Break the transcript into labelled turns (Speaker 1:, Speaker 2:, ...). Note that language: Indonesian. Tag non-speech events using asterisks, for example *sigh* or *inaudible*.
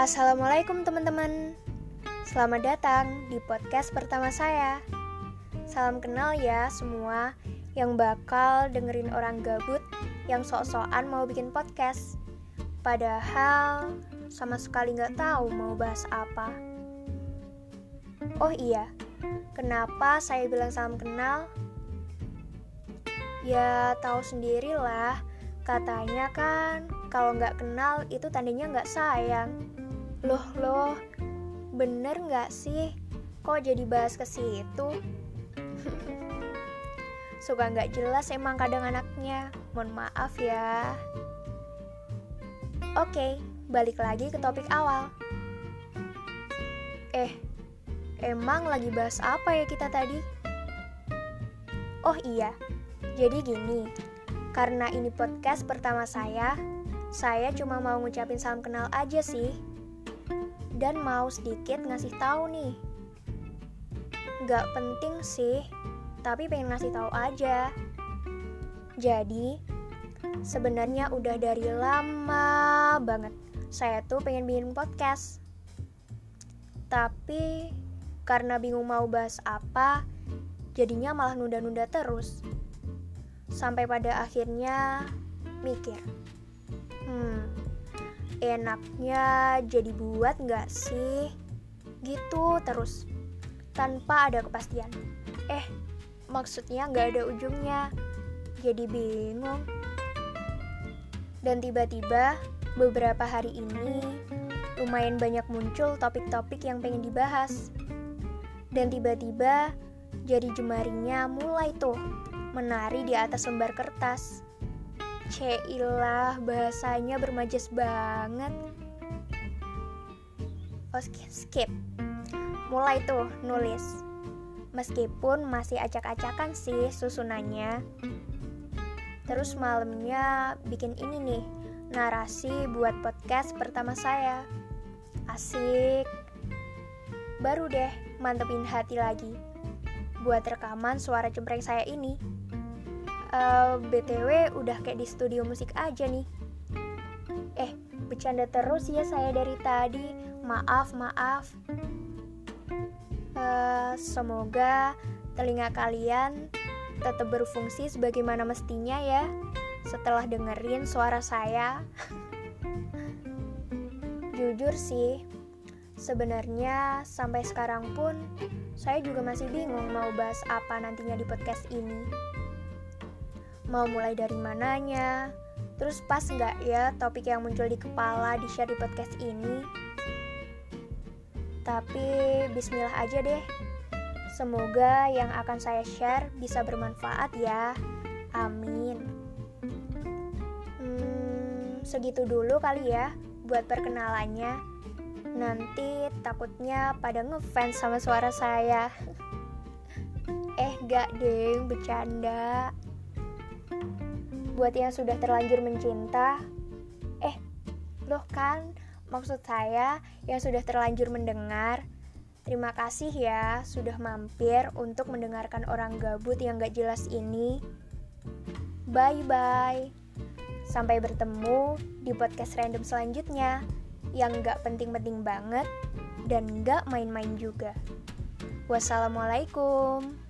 Speaker 1: Assalamualaikum teman-teman. Selamat datang di podcast pertama saya. Salam kenal ya semua yang bakal dengerin orang gabut yang sok-sokan mau bikin podcast. Padahal sama sekali nggak tahu mau bahas apa. Oh iya, kenapa saya bilang salam kenal? Ya tahu sendirilah, katanya kan kalau nggak kenal itu tandanya nggak sayang Loh loh, bener nggak sih? Kok jadi bahas ke situ? *laughs* Suka nggak jelas emang kadang anaknya. Mohon maaf ya. Oke, balik lagi ke topik awal. Eh, emang lagi bahas apa ya kita tadi? Oh iya, jadi gini, karena ini podcast pertama saya, saya cuma mau ngucapin salam kenal aja sih dan mau sedikit ngasih tahu nih. Gak penting sih, tapi pengen ngasih tahu aja. Jadi, sebenarnya udah dari lama banget saya tuh pengen bikin podcast. Tapi karena bingung mau bahas apa, jadinya malah nunda-nunda terus. Sampai pada akhirnya mikir, hmm, enaknya jadi buat nggak sih? Gitu terus, tanpa ada kepastian. Eh, maksudnya nggak ada ujungnya, jadi bingung. Dan tiba-tiba, beberapa hari ini, lumayan banyak muncul topik-topik yang pengen dibahas. Dan tiba-tiba, jadi jemarinya mulai tuh menari di atas lembar kertas Ceilah, bahasanya bermajas banget. Oh, skip. Mulai tuh nulis. Meskipun masih acak-acakan sih susunannya. Terus malamnya bikin ini nih, narasi buat podcast pertama saya. Asik. Baru deh mantepin hati lagi buat rekaman suara cempreng saya ini eh, BTW udah kayak di studio musik aja nih. Eh, bercanda terus ya saya dari tadi. Maaf, maaf. Uh, semoga telinga kalian tetap berfungsi sebagaimana mestinya ya setelah dengerin suara saya. *laughs* Jujur sih, sebenarnya sampai sekarang pun saya juga masih bingung mau bahas apa nantinya di podcast ini mau mulai dari mananya, terus pas nggak ya topik yang muncul di kepala di share di podcast ini. Tapi bismillah aja deh. Semoga yang akan saya share bisa bermanfaat ya. Amin. Hmm, segitu dulu kali ya buat perkenalannya. Nanti takutnya pada ngefans sama suara saya. *laughs* eh, gak deh, bercanda buat yang sudah terlanjur mencinta, eh, loh kan, maksud saya yang sudah terlanjur mendengar, terima kasih ya sudah mampir untuk mendengarkan orang gabut yang gak jelas ini. Bye-bye. Sampai bertemu di podcast random selanjutnya yang gak penting-penting banget dan gak main-main juga. Wassalamualaikum.